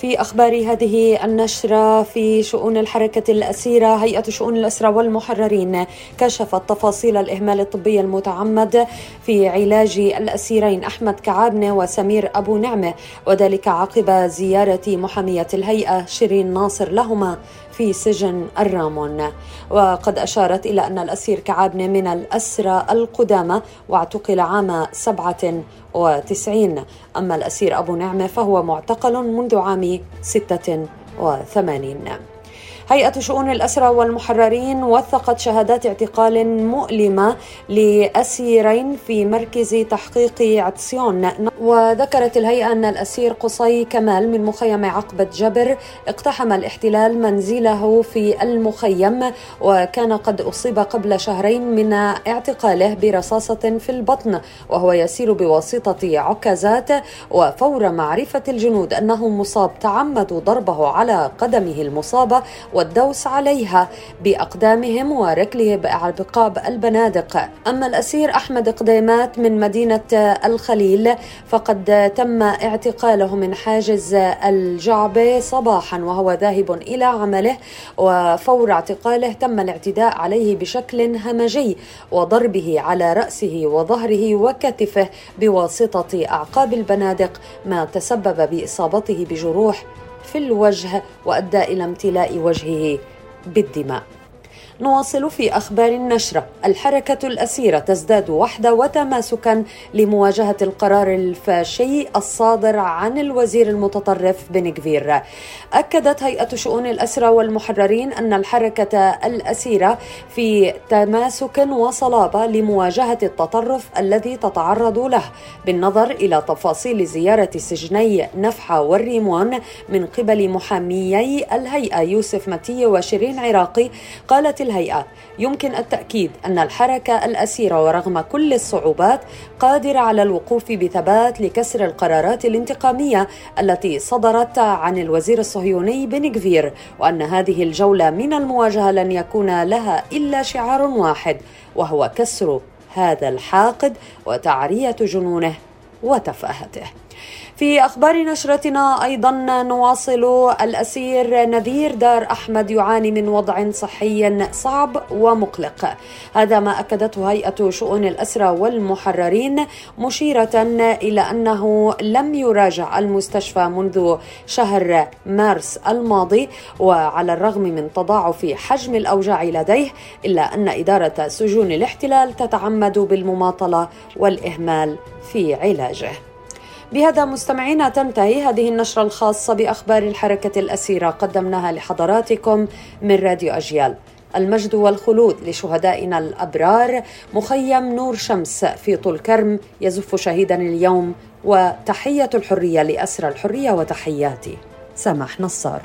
في أخبار هذه النشرة في شؤون الحركة الأسيرة هيئة شؤون الأسرى والمحررين كشفت تفاصيل الإهمال الطبي المتعمد في علاج الأسيرين أحمد كعابنة وسمير أبو نعمة وذلك عقب زيارة محامية الهيئة شيرين ناصر لهما في سجن الرامون. وقد أشارت إلى أن الأسير كعابنة من الأسرى القدامى واعتقل عام سبعة وتسعين. أما الأسير أبو نعمة فهو معتقل منذ عام ستة وثمانين. هيئة شؤون الأسرى والمحررين وثقت شهادات اعتقال مؤلمة لأسيرين في مركز تحقيق عطسيون. وذكرت الهيئة أن الأسير قصي كمال من مخيم عقبة جبر اقتحم الاحتلال منزله في المخيم وكان قد أصيب قبل شهرين من اعتقاله برصاصة في البطن وهو يسير بواسطة عكازات. وفور معرفة الجنود أنه مصاب تعمدوا ضربه على قدمه المصابة والدوس عليها بأقدامهم وركله بعقاب البنادق. أما الأسير أحمد قديمات من مدينة الخليل فقد تم اعتقاله من حاجز الجعبة صباحا وهو ذاهب إلى عمله وفور اعتقاله تم الاعتداء عليه بشكل همجي وضربه على رأسه وظهره وكتفه بواسطة أعقاب البنادق ما تسبب بإصابته بجروح في الوجه وأدى إلى امتلاء وجهه بالدماء. نواصل في أخبار النشرة. الحركة الأسيرة تزداد وحدة وتماسكا لمواجهة القرار الفاشي الصادر عن الوزير المتطرف بن كفير. أكدت هيئة شؤون الاسرى والمحررين أن الحركة الأسيرة في تماسك وصلابة لمواجهة التطرف الذي تتعرض له بالنظر إلى تفاصيل زيارة سجني نفحه والريمون من قبل محاميي الهيئة يوسف متي وشيرين عراقي قالت الهيئة. يمكن التأكيد أن الحركة الأسيرة ورغم كل الصعوبات قادرة على الوقوف بثبات لكسر القرارات الانتقامية التي صدرت عن الوزير الصهيوني بن كفير وأن هذه الجولة من المواجهة لن يكون لها إلا شعار واحد وهو كسر هذا الحاقد وتعرية جنونه. وتفاهته. في أخبار نشرتنا أيضا نواصل الأسير نذير دار أحمد يعاني من وضع صحي صعب ومقلق. هذا ما أكدته هيئة شؤون الأسرى والمحررين مشيرة إلى أنه لم يراجع المستشفى منذ شهر مارس الماضي وعلى الرغم من تضاعف حجم الأوجاع لديه إلا أن إدارة سجون الاحتلال تتعمد بالمماطلة والإهمال في علاجه. بهذا مستمعينا تنتهي هذه النشرة الخاصة بأخبار الحركة الأسيرة قدمناها لحضراتكم من راديو أجيال. المجد والخلود لشهدائنا الأبرار مخيم نور شمس في طول كرم يزف شهيدا اليوم وتحية الحرية لأسرى الحرية وتحياتي. سمح نصار.